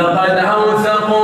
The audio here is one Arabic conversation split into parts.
لقد أوثقوه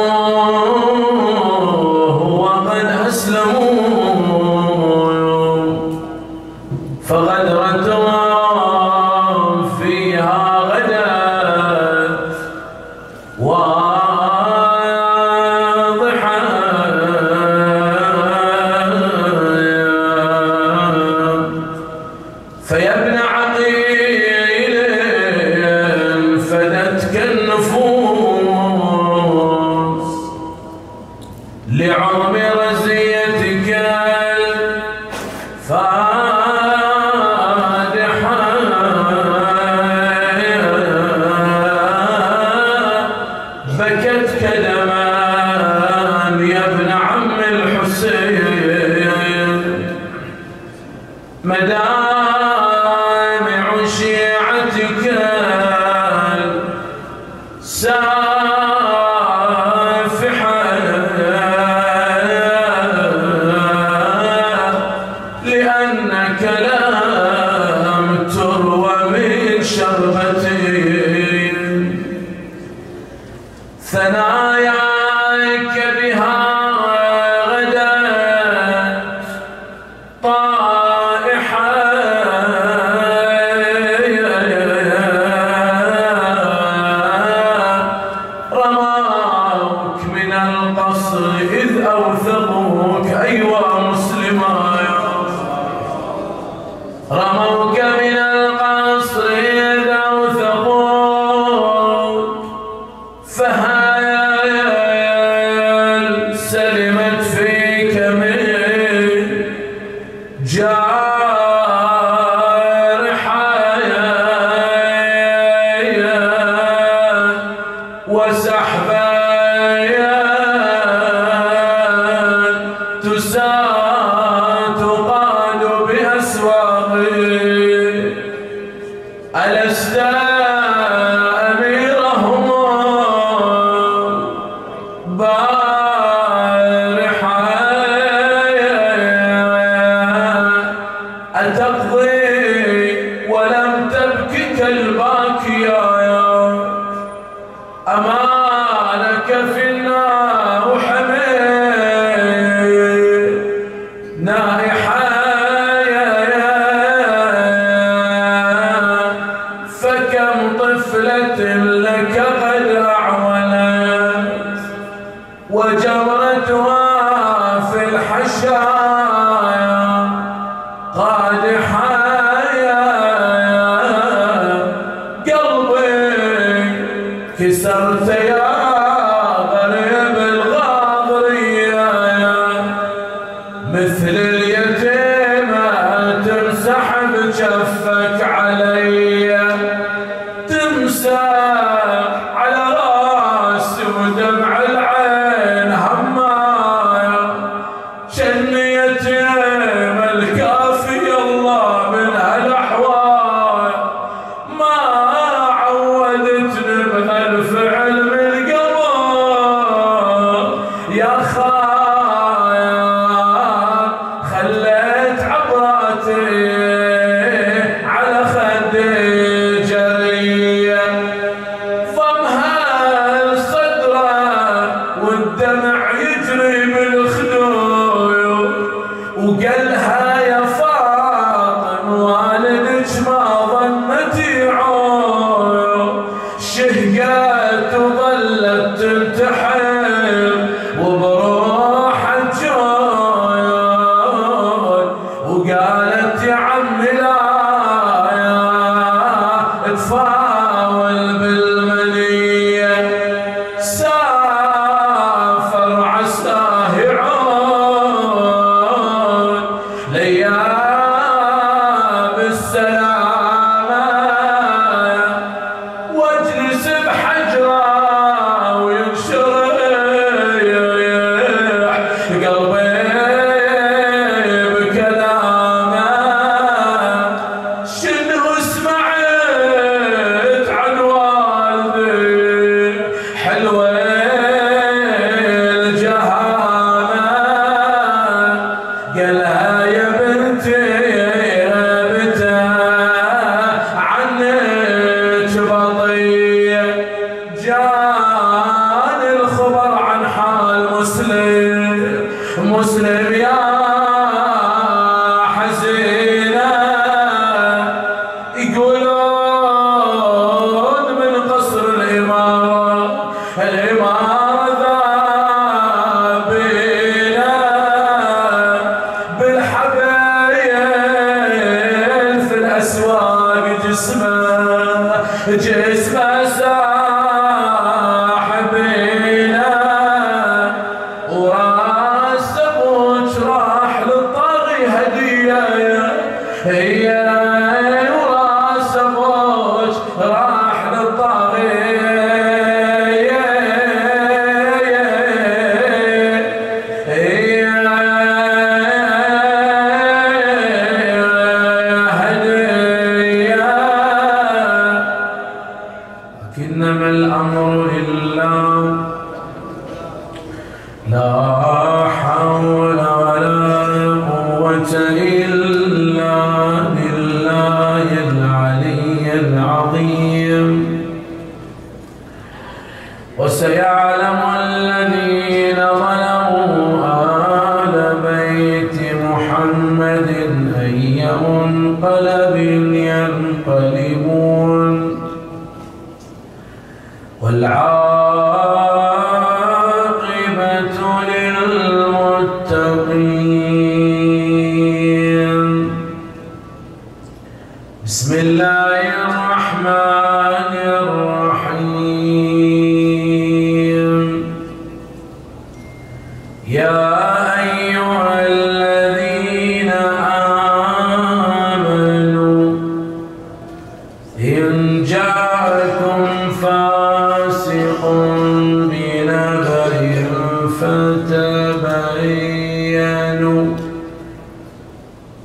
回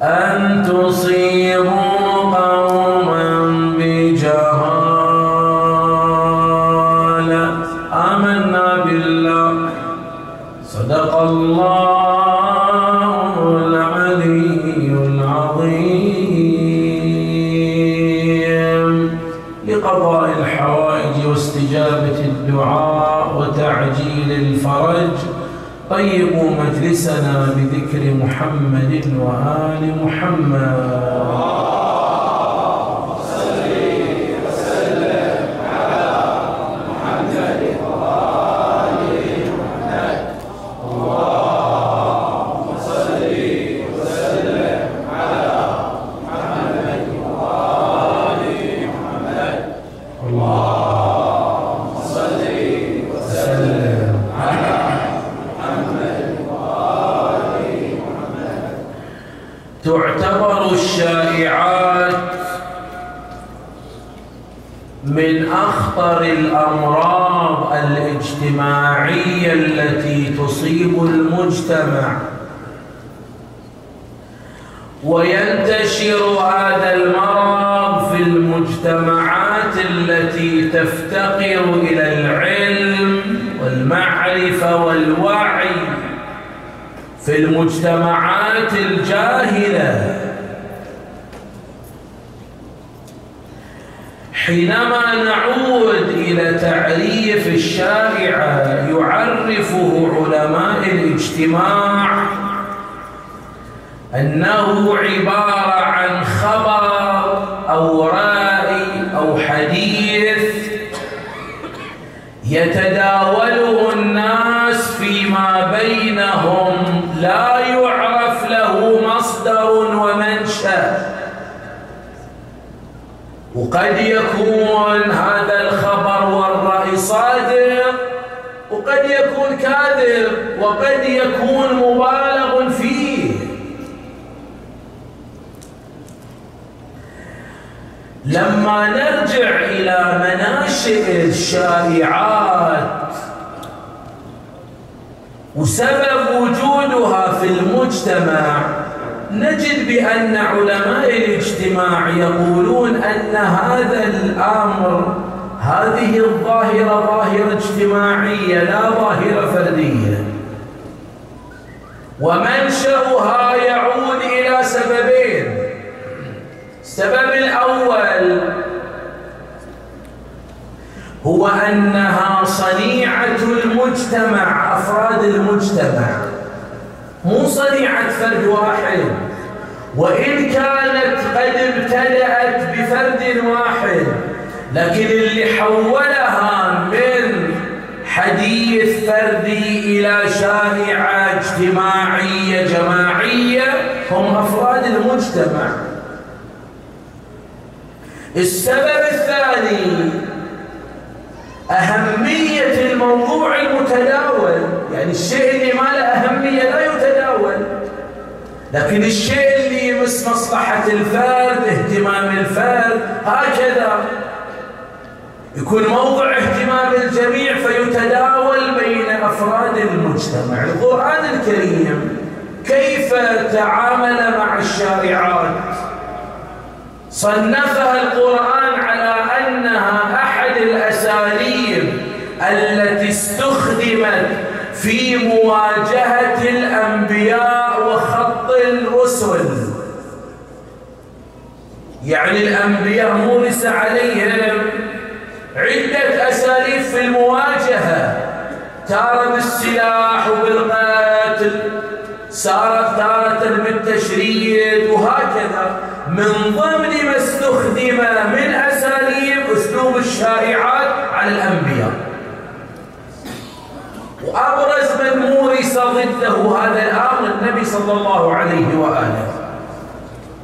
أن تصيبوا قوما بجهالة. آمنا بالله. صدق الله العلي العظيم. لقضاء الحوائج واستجابة الدعاء وتعجيل الفرج. طيب مجلسنا بذكر محمد وآل محمد. والوعي في المجتمعات الجاهلة؟ حينما نعود إلى تعريف الشارع يعرفه علماء الاجتماع أنه عبارة عن خبر أو رأي أو حديث يتداول وقد يكون هذا الخبر والرأي صادق وقد يكون كاذب وقد يكون مبالغ فيه. لما نرجع إلى مناشئ الشائعات وسبب وجودها في المجتمع نجد بأن علماء الاجتماع يقولون أن هذا الأمر هذه الظاهرة ظاهرة اجتماعية لا ظاهرة فردية. ومنشأها يعود إلى سببين. السبب الأول هو أنها صنيعة المجتمع أفراد المجتمع. مو صنيعة فرد واحد. وإن كانت قد ابتدأت بفرد واحد لكن اللي حولها من حديث فردي إلى شائعة اجتماعية جماعية هم أفراد المجتمع. السبب الثاني أهمية الموضوع المتداول يعني الشيء اللي ما له أهمية لا يتداول. لكن الشيء اللي يمس مصلحة الفرد اهتمام الفرد هكذا. يكون موضع اهتمام الجميع فيتداول بين أفراد المجتمع. القرآن الكريم كيف تعامل مع الشارعات؟ صنفها القرآن على أنها أحد الأساليب التي استخدمت في مواجهة الأنبياء الرسل يعني الأنبياء مورس عليهم عدة أساليب في المواجهة. تارة بالسلاح وبالقتل صارت تارة بالتشريد وهكذا. من ضمن ما استخدم من أساليب أسلوب الشائعات على الأنبياء. وأبرز من مورس ضده هذا الأمر النبي صلى الله عليه وآله.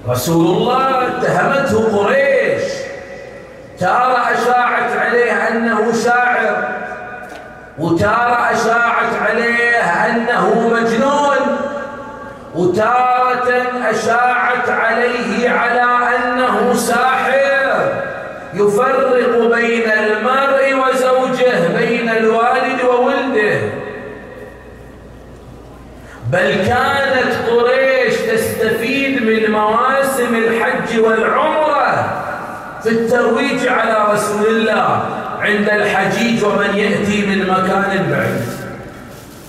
رسول الله اتهمته قريش. تارة أشاعت عليه أنه شاعر وتارة أشاعت عليه أنه مجنون وتارة أشاعت عليه على أنه ساحر يفرق بين المرء وزوجه بين الوالد وولده بل كانت قريش تستفيد من مواسم الحج والعمرة في الترويج على رسول الله عند الحجيج ومن يأتي من مكان بعيد.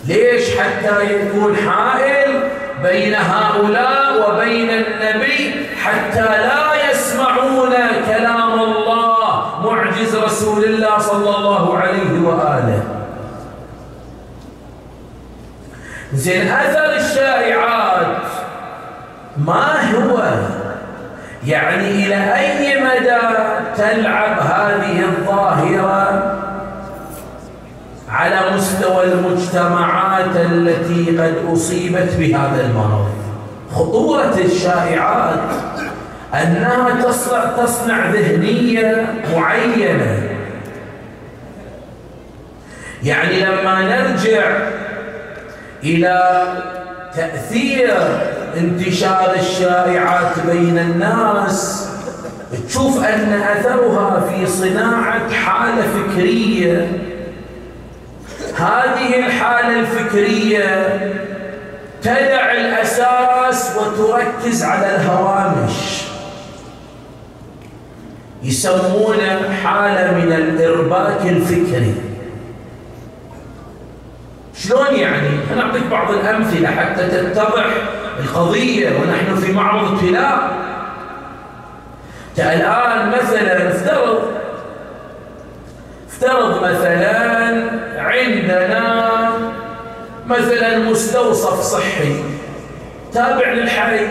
ليش حتى يكون حائل بين هؤلاء وبين النبي حتى لا يسمعون كلام الله معجز رسول الله صلى الله عليه وآله؟ زين أثر الشائعات ما هو؟ يعني إلى أي مدى تلعب هذه الظاهرة؟ على مستوى المجتمعات التي قد أصيبت بهذا المرض. خطورة الشائعات أنها تصنع, تصنع ذهنية معينة. يعني لما نرجع إلى تأثير انتشار الشائعات بين الناس. تشوف أن أثرها في صناعة حالة فكرية. هذه الحالة الفكرية تدع الأساس وتركز على الهوامش. يسمونه حالة من الإرباك الفكري. شلون يعني؟ أنا أعطيك بعض الأمثلة حتى تتضح القضية ونحن في معرض ابتلاء الآن مثلا افترض افترض مثلا عندنا مثلا مستوصف صحي تابع للحي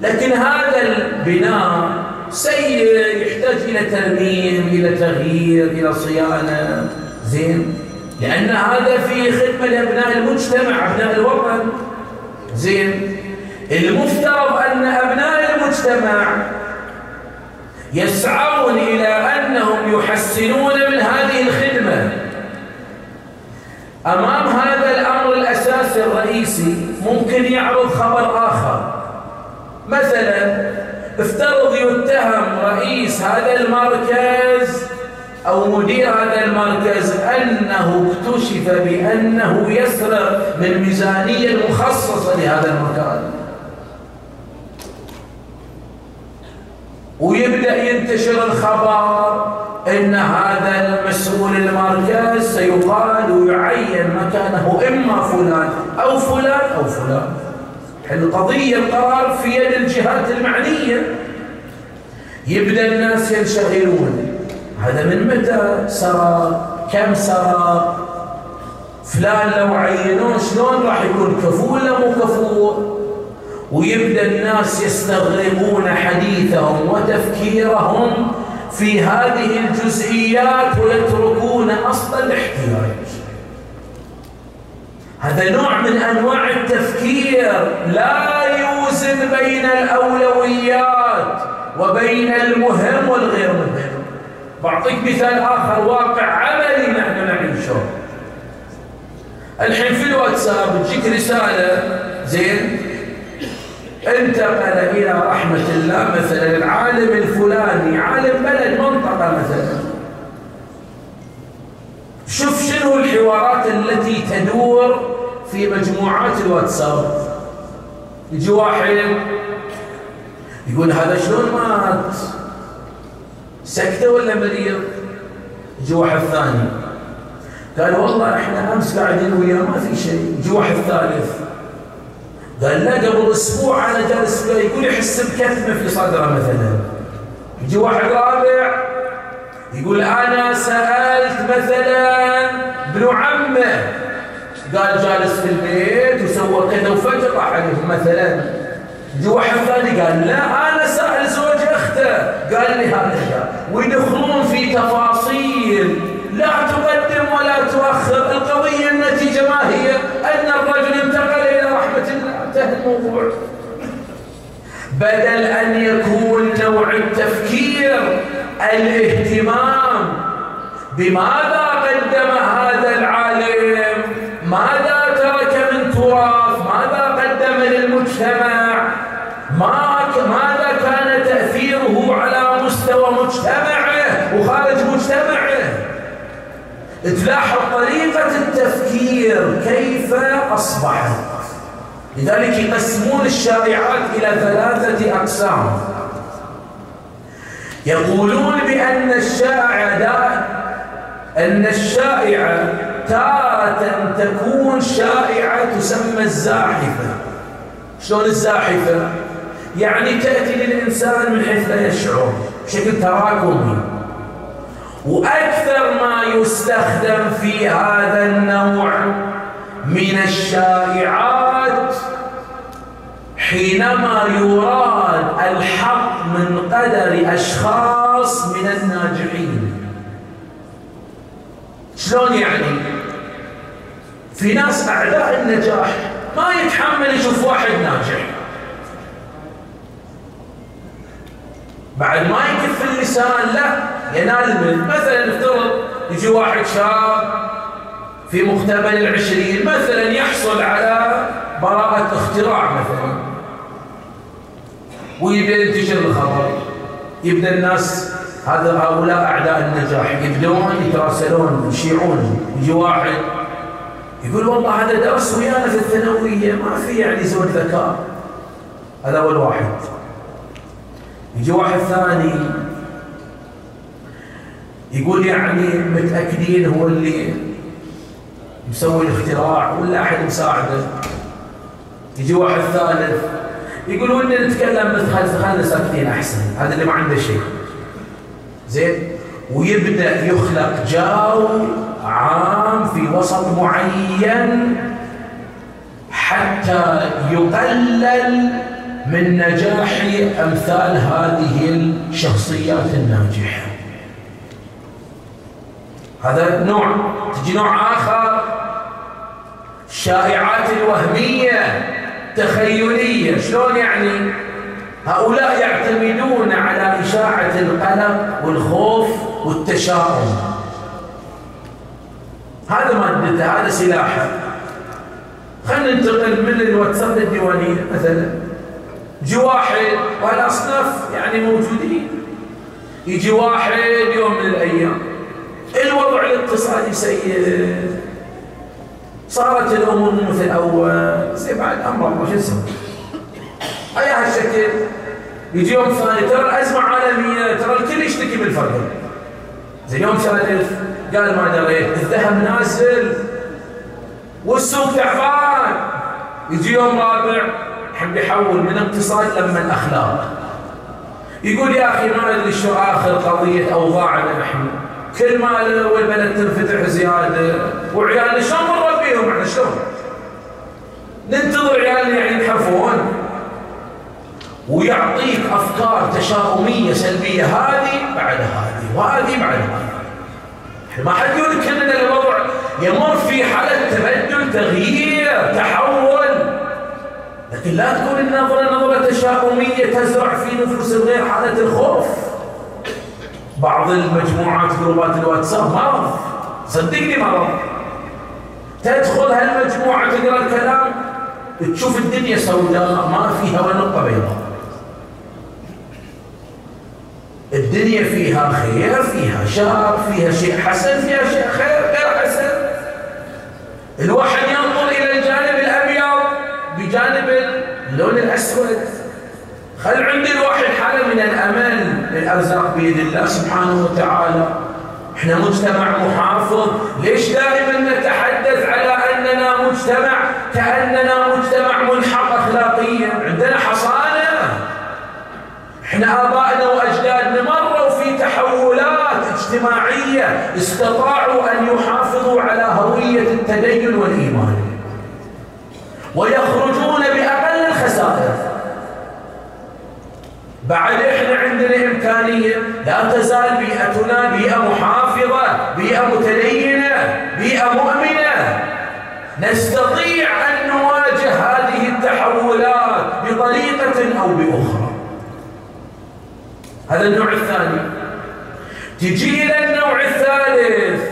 لكن هذا البناء سيء يحتاج إلى ترميم إلى تغيير إلى صيانة. زين؟ لأن هذا في خدمة لأبناء المجتمع أبناء الوطن. زين. المفترض أن أبناء المجتمع يسعون إلى أنهم يحسنون من هذه الخدمة. أمام هذا الأمر الأساسي الرئيسي ممكن يعرض خبر آخر. مثلا افترض يتهم رئيس هذا المركز أو مدير هذا المركز أنه اكتشف بأنه يسرق من ميزانية مخصصة لهذا المكان. ويبدأ ينتشر الخبر إن هذا المسؤول المركز سيقال ويعين مكانه إما فلان أو فلان أو فلان. القضية القرار في يد الجهات المعنية. يبدأ الناس ينشغلون. هذا من متى سرى؟ كم سرى؟ فلان لو عينوه شلون راح يكون كفو ولا مو كفو؟ ويبدأ الناس يستغربون حديثهم وتفكيرهم في هذه الجزئيات ويتركون أصل الاحتياج هذا نوع من أنواع التفكير لا يوزن بين الأولويات وبين المهم والغير مهم. بعطيك مثال آخر واقع عملي نحن نعيشه الحين في الواتساب تجيك رسالة زين انتقل إلى رحمة الله مثلا العالم الفلاني عالم بلد منطقة مثلا. شوف شنو الحوارات التي تدور في مجموعات الواتساب. يجي واحد يقول هذا شلون مات؟ سكته ولا مريض يجي واحد ثاني قال والله إحنا أمس قاعدين وياه ما في شيء. يجي واحد ثالث قال لا قبل أسبوع أنا جالس يقول يحس بكتمه في صدره مثلا. يجي واحد رابع. يقول أنا سألت مثلا ابن عمه. قال جالس في البيت وسوى كذا وفجر راح مثلا. يجي واحد ثاني قال لا أنا سائل زوج قال لي هذا ويدخلون في تفاصيل. لا تقدم ولا تؤخر. القضية النتيجة ما هي؟ أن الرجل انتقل إلى رحمة الله. انتهى الموضوع. بدل أن يكون نوع التفكير الاهتمام. بماذا قدم هذا العالم؟ ماذا ترك من تراث؟ تلاحظ طريقة التفكير كيف أصبحت لذلك يقسمون الشائعات إلى ثلاثة أقسام. يقولون بأن الشائع أن الشائعة تارة تكون شائعة تسمى الزاحفة. شلون الزاحفة؟ يعني تأتي للإنسان من حيث لا يشعر بشكل تراكمي. وأكثر ما يستخدم في هذا النوع من الشائعات حينما يراد الحق من قدر أشخاص من الناجحين. شلون يعني؟ في ناس أعداء النجاح ما يتحمل يشوف واحد ناجح. بعد ما يكف اللسان لا ينال منه مثلا نفترض يجي واحد شاب في مقتبل العشرين مثلا يحصل على براءة اختراع مثلا. ويبدأ ينتشر الخبر. يبدأ الناس هذا هؤلاء أعداء النجاح يبدون يتراسلون يشيعون. يجي واحد يقول والله هذا درس ويانا في الثانوية ما في يعني زود ذكاء. هذا أول واحد يجي واحد ثاني يقول يعني متأكدين هو اللي مسوي الاختراع ولا أحد مساعده؟ يجي واحد ثالث يقول ودنا نتكلم بس خلينا ساكتين أحسن هذا اللي ما عنده شيء. زين؟ ويبدأ يخلق جو عام في وسط معين حتى يقلل من نجاح أمثال هذه الشخصيات الناجحة. هذا نوع تجي نوع آخر الشائعات الوهمية تخيلية شلون يعني؟ هؤلاء يعتمدون على إشاعة القلق والخوف والتشاؤم. هذا مادته هذا سلاحه. خلينا ننتقل من الواتساب للديوانية مثلا. يجي واحد والأصناف يعني موجودين. يجي واحد يوم من الأيام. الوضع الاقتصادي سيء. صارت الأمور مثل الأول زي بعد أمر الله شو نسوي؟ أي هالشكل؟ يجي يوم ثاني ترى الأزمة عالمية ترى الكل يشتكي من الفقر زي يوم ثالث قال ما دريت الذهب نازل والسوق تعبان. يجي يوم رابع يحب يحول من اقتصاد لما الأخلاق. يقول يا أخي ما أدري شو آخر قضية أوضاعنا نحن. كل ما والبلد تنفتح زيادة. وعيالنا شلون بنربي بيهم إحنا شلون؟ ننتظر عيالنا يعني ينحرفون. ويعطيك أفكار تشاؤمية سلبية. هذه بعد هذه وهذه بعد هذه. ما حد يقول لك ان الوضع يمر في حالة تبدل تغيير تحول. لكن لا تكون النظره نظره تشاؤميه تزرع في نفوس الغير حاله الخوف. بعض المجموعات جروبات الواتساب مرض. صدقني مرض. تدخل هالمجموعة تقرأ الكلام تشوف الدنيا سوداء ما فيها ولا نقطة بيضاء. الدنيا فيها خير فيها شر فيها شيء حسن فيها شيء خير غير حسن. الواحد ينظر إلى الجانب الأبيض بجانب اللون الأسود. خل عندي الواحد حالة من الأمل للأرزاق بيد الله سبحانه وتعالى. إحنا مجتمع محافظ. ليش دائما نتحدث على أننا مجتمع؟ كأننا مجتمع منحط أخلاقيا. عندنا حصانة. إحنا آبائنا وأجدادنا مروا في تحولات اجتماعية استطاعوا أن يحافظوا على هوية التدين والإيمان. ويخرجون بعد إحنا عندنا إمكانية. لا تزال بيئتنا بيئة محافظة بيئة متدينة بيئة مؤمنة. نستطيع أن نواجه هذه التحولات بطريقة أو بأخرى. هذا النوع الثاني. تجي إلى النوع الثالث.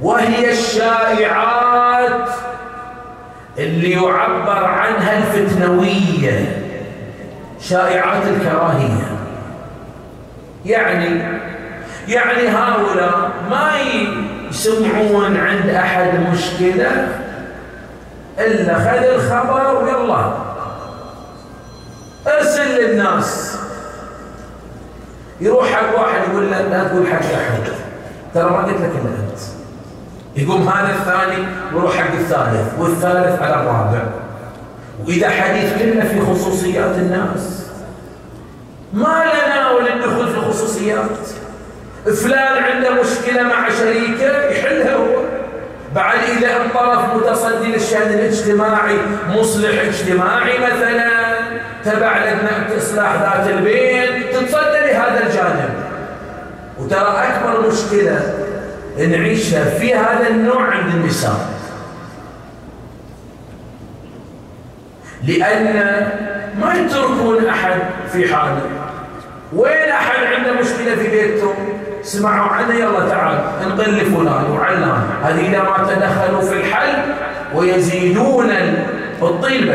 وهي الشائعات اللي يعبر عنها الفتنوية. شائعات الكراهية. يعني يعني هؤلاء ما يسمعون عند أحد مشكلة إلا خذ الخبر ويلا. أرسل للناس. يروح حق واحد يقول له لا تقول حق أحد. ترى ما قلت لك إلا أنت. يقوم هذا الثاني ويروح حق الثالث والثالث على الرابع. وإذا حديث كله في خصوصيات الناس. ما لنا وللدخول في الخصوصيات فلان عنده مشكلة مع شريكة يحلها هو. بعد إذا انطرف متصدي للشان الاجتماعي مصلح اجتماعي مثلا تبع لجنة إصلاح ذات البين تتصدى لهذا الجانب. وترى أكبر مشكلة نعيشها في هذا النوع عند النساء. لأن ما يتركون أحد في حاله. وين أحد عنده مشكلة في بيته؟ سمعوا عنه يلا تعال انقل لفلان وعلان هذه ما تدخلوا في الحل ويزيدون الطين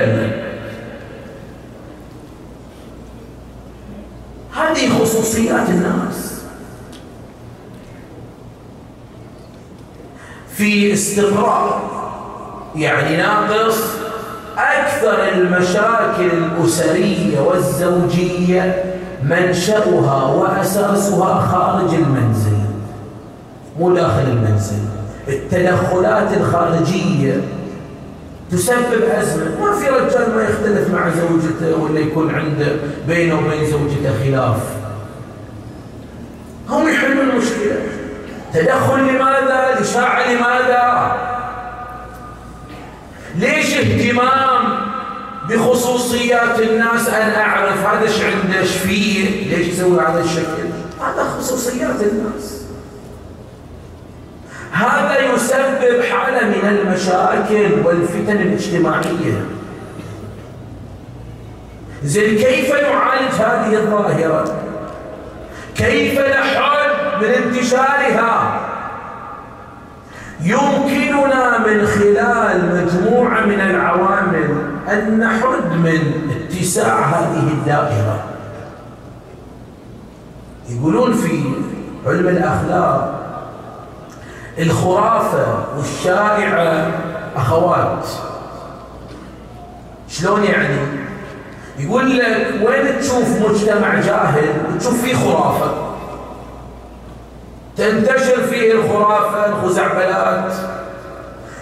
هذه خصوصيات الناس. في استقرار يعني ناقص أكثر المشاكل الأسرية والزوجية منشأها وأساسها خارج المنزل مو داخل المنزل التدخلات الخارجية تسبب أزمة ما في رجال ما يختلف مع زوجته ولا يكون عنده بينه وبين زوجته خلاف هم يحلون المشكلة تدخل لماذا؟ الإشاعة لماذا؟ ليش اهتمام بخصوصيات الناس أن أعرف هذا إيش عنده إيش فيه ليش يسوي هذا الشكل؟ هذا خصوصيات الناس. هذا يسبب حالة من المشاكل والفتن الاجتماعية. زين كيف نعالج هذه الظاهرة؟ كيف نحد من انتشارها؟ يمكننا من خلال مجموعة من العوامل أن نحد من اتساع هذه الدائرة. يقولون في علم الأخلاق الخرافة والشائعة أخوات. شلون يعني؟ يقول لك وين تشوف مجتمع جاهل وتشوف فيه خرافة؟ تنتشر فيه الخرافة الخزعبلات.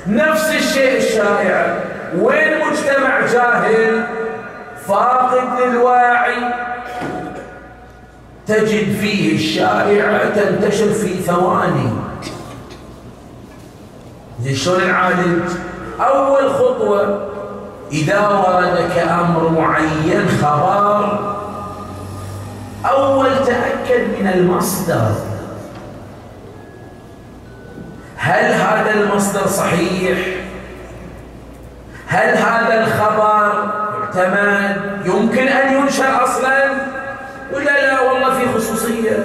نفس الشيء الشائع. وين مجتمع جاهل فاقد للواعي؟ تجد فيه الشائعة تنتشر في ثواني. شلون نعالج أول خطوة إذا وردك أمر معين خبر أول تأكد من المصدر. هل هذا المصدر صحيح؟ هل هذا الخبر يعتمد يمكن أن ينشر أصلا؟ ولا لا؟ والله في خصوصية.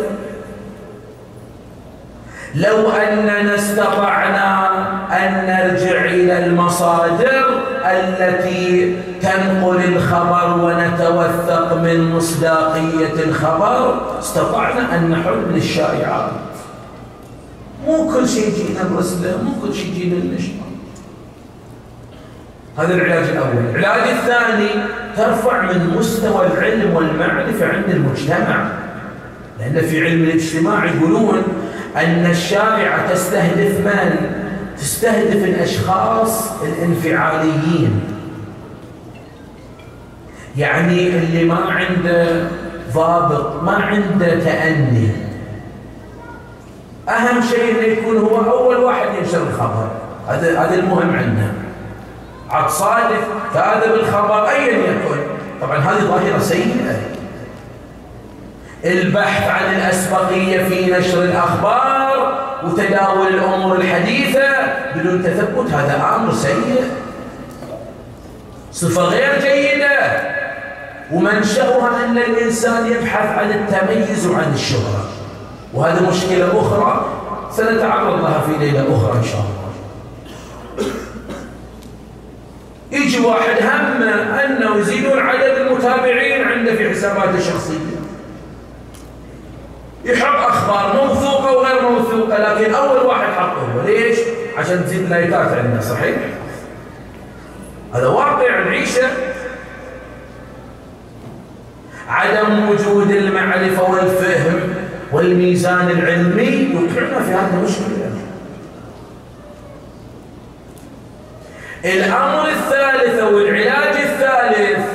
لو أننا استطعنا أن نرجع إلى المصادر التي تنقل الخبر ونتوثق من مصداقية الخبر استطعنا أن نحل الشائعات. مو كل شيء يجينا برسله مو كل شيء يجينا النشرة هذا العلاج الأول. العلاج الثاني ترفع من مستوى العلم والمعرفة عند المجتمع. لأن في علم الاجتماع يقولون أن الشارع تستهدف من؟ تستهدف الأشخاص الانفعاليين. يعني اللي ما عنده ضابط ما عنده تأني. أهم شيء أنه يكون هو أول واحد ينشر الخبر. هذا هذا المهم عندنا. عاد صادف كاذب الخبر أيا يكن. طبعا هذه ظاهرة سيئة. البحث عن الأسبقية في نشر الأخبار وتداول الأمور الحديثة بدون تثبت هذا أمر سيء. صفة غير جيدة. ومنشأها أن الإنسان يبحث عن التميز وعن الشهرة. وهذا مشكلة أخرى سنتعرض لها في ليلة أخرى إن شاء الله. يجي واحد هم أنه يزيدون عدد المتابعين عنده في حساباته الشخصية. يحط أخبار موثوقة وغير موثوقة لكن أول واحد حطه ليش؟ عشان تزيد لايكات عندنا صحيح؟ هذا واقع نعيشه. عدم وجود المعرفة والفهم. والميزان العلمي يوقعنا في هذه المشكلة. الأمر الثالث أو العلاج الثالث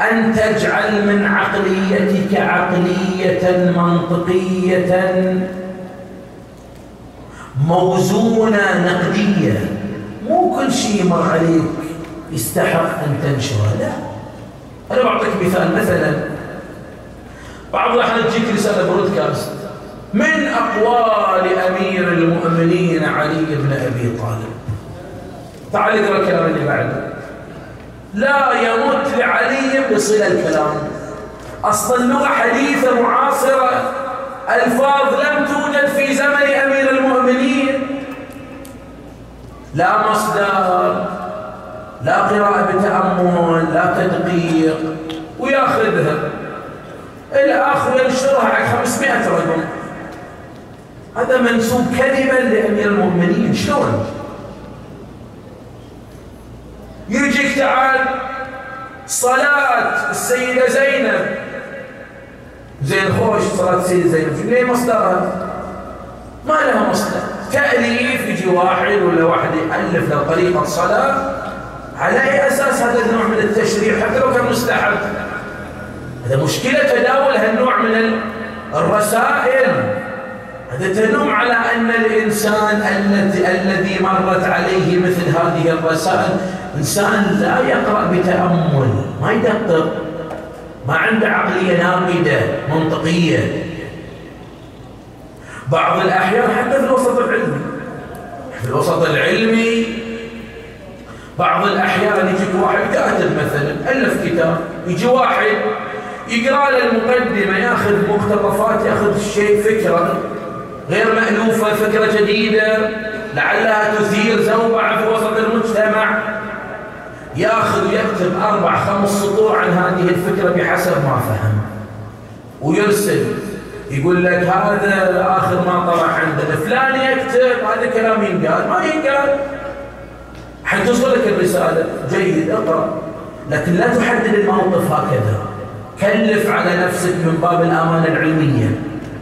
أن تجعل من عقليتك عقلية منطقية موزونة نقدية. مو كل شيء يمر عليك يستحق أن تنشره لا. أنا بعطيك مثال مثلا بعض الأحيان تجيك رسالة برودكاست من أقوال أمير المؤمنين علي بن أبي طالب؟ تعال اقرأ الكلام اللي بعده لا يمت لعلي بصلة الكلام. أصلا اللغة حديثة معاصرة. ألفاظ لم توجد في زمن أمير المؤمنين. لا مصدر لا قراءة بتأمل لا تدقيق. وياخذها. الآخر ينشرها على 500 رقم هذا منسوب كذبا لأمير المؤمنين شلون؟ يجيك تعال صلاة السيدة زينب. زين خوش صلاة السيدة زينب. ليه مصدرها؟ ما لها مصدر. تأليف يجي واحد ولا واحد يألف له طريقة صلاة. على أي أساس هذا النوع من التشريع؟ حتى لو كان مستحب. هذا مشكلة تداول هالنوع من الرسائل. هذا تنم على أن الإنسان الذي مرت عليه مثل هذه الرسائل إنسان لا يقرأ بتأمل ما يدقق ما عنده عقلية ناقدة منطقية. بعض الأحيان حتى في الوسط العلمي. في الوسط العلمي بعض الأحيان يجيك واحد كاتب مثلا ألف كتاب يجي واحد يقرأ له المقدمة ياخذ مقتطفات ياخذ شيء فكرة غير مألوفة فكرة جديدة لعلها تثير زوبعة في وسط المجتمع. ياخذ ويكتب أربع خمس سطور عن هذه الفكرة بحسب ما فهم. ويرسل يقول لك هذا آخر ما طلع عندنا. فلان يكتب هذا كلام ينقال. ما ينقال. حتوصلك الرسالة. جيد اقرأ. لكن لا تحدد الموقف هكذا. كلف على نفسك من باب الأمانة العلمية.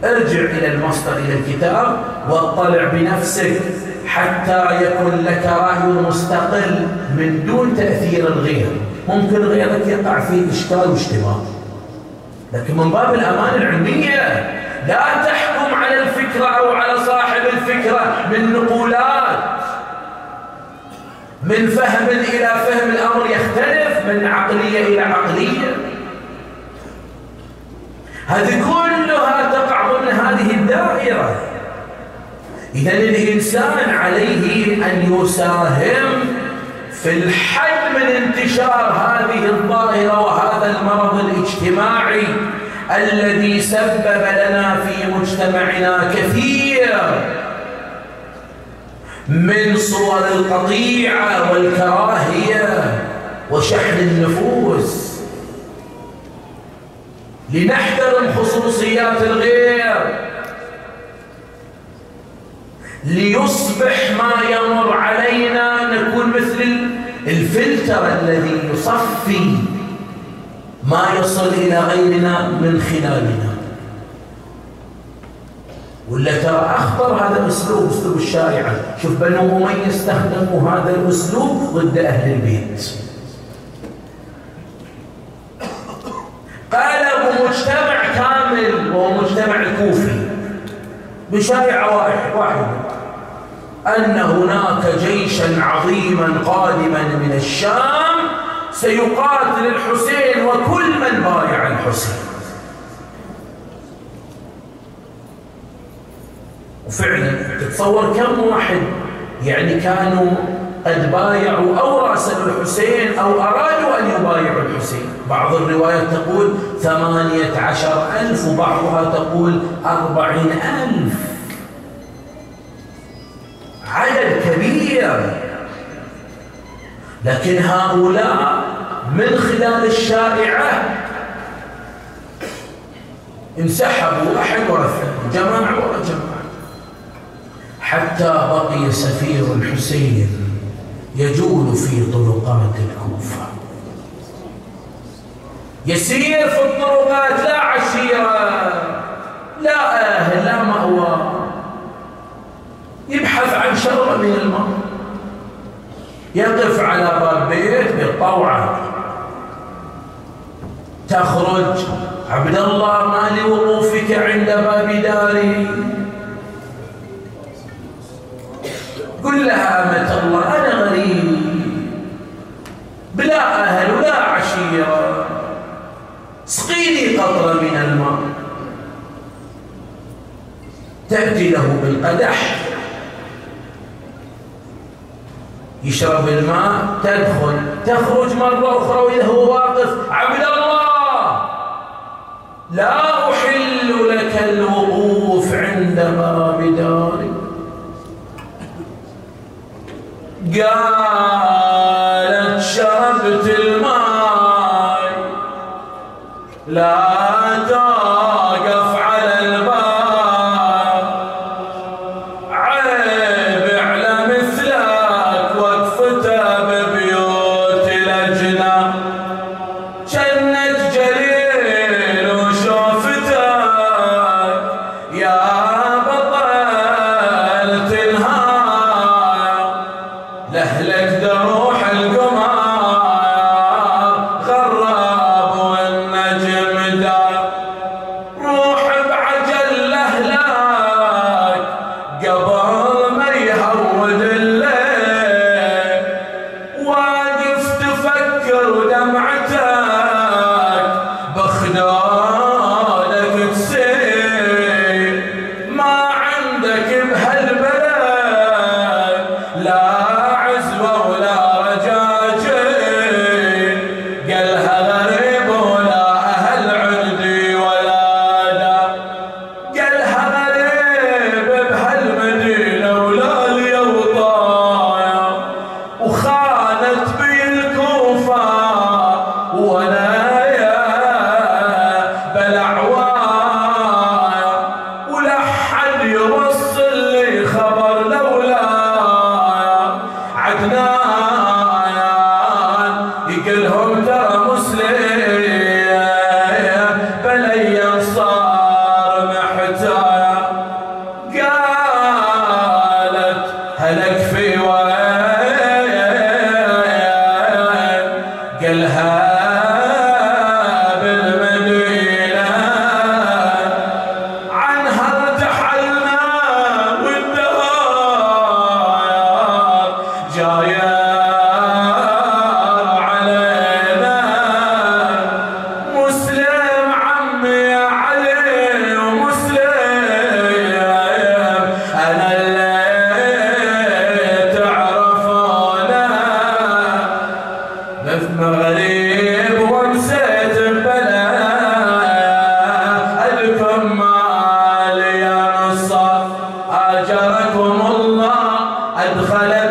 ارجع إلى المصدر إلى الكتاب واطلع بنفسك حتى يكون لك رأي مستقل من دون تأثير الغير. ممكن غيرك يقع في إشكال واشتباه لكن من باب الأمانة العلمية لا تحكم على الفكرة أو على صاحب الفكرة من نقولات. من فهم إلى فهم الأمر يختلف من عقلية إلى عقلية. هذه كلها تقع ضمن هذه الدائرة. إذا الإنسان عليه أن يساهم في الحد من انتشار هذه الظاهرة وهذا المرض الاجتماعي الذي سبب لنا في مجتمعنا كثير من صور القطيعة والكراهية وشحن النفوس. لنحترم خصوصيات الغير. ليصبح ما يمر علينا نكون مثل الفلتر الذي يصفي ما يصل إلى غيرنا من خلالنا. ولا ترى أخطر هذا الأسلوب أسلوب الشارعة شوف بنو أمية استخدموا هذا الأسلوب ضد أهل البيت. قالوا مجتمع كامل وهو مجتمع الكوفي بشارع واحد واحد. أن هناك جيشا عظيما قادما من الشام سيقاتل الحسين وكل من بايع الحسين. وفعلا تتصور كم واحد يعني كانوا قد بايعوا أو راسلوا الحسين أو أرادوا أن يبايعوا الحسين. بعض الروايات تقول ثمانية عشر ألف وبعضها تقول أربعين ألف. عدد كبير. لكن هؤلاء من خلال الشارعة انسحبوا أحد الثاني. جماعة ورا جماعة. حتى بقي سفير الحسين. يجول في طرقات الكوفة. يسير في الطرقات لا عشيرة لا أهل لا مأوى. يبحث عن شربة من الماء يقف على باب بيت بالطوعة. تخرج عبد الله ما لوقوفك عند باب داري. قل لها أمة الله أنا غريب. بلا أهل ولا عشيرة. اسقيني قطرة من الماء. تأتي له بالقدح. يشرب الماء تدخل. تخرج مرة أخرى وإذا هو واقف عبد الله! لا أحل لك الوقوف عند باب داري قالت التفت إليه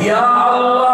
أحدهم وإذا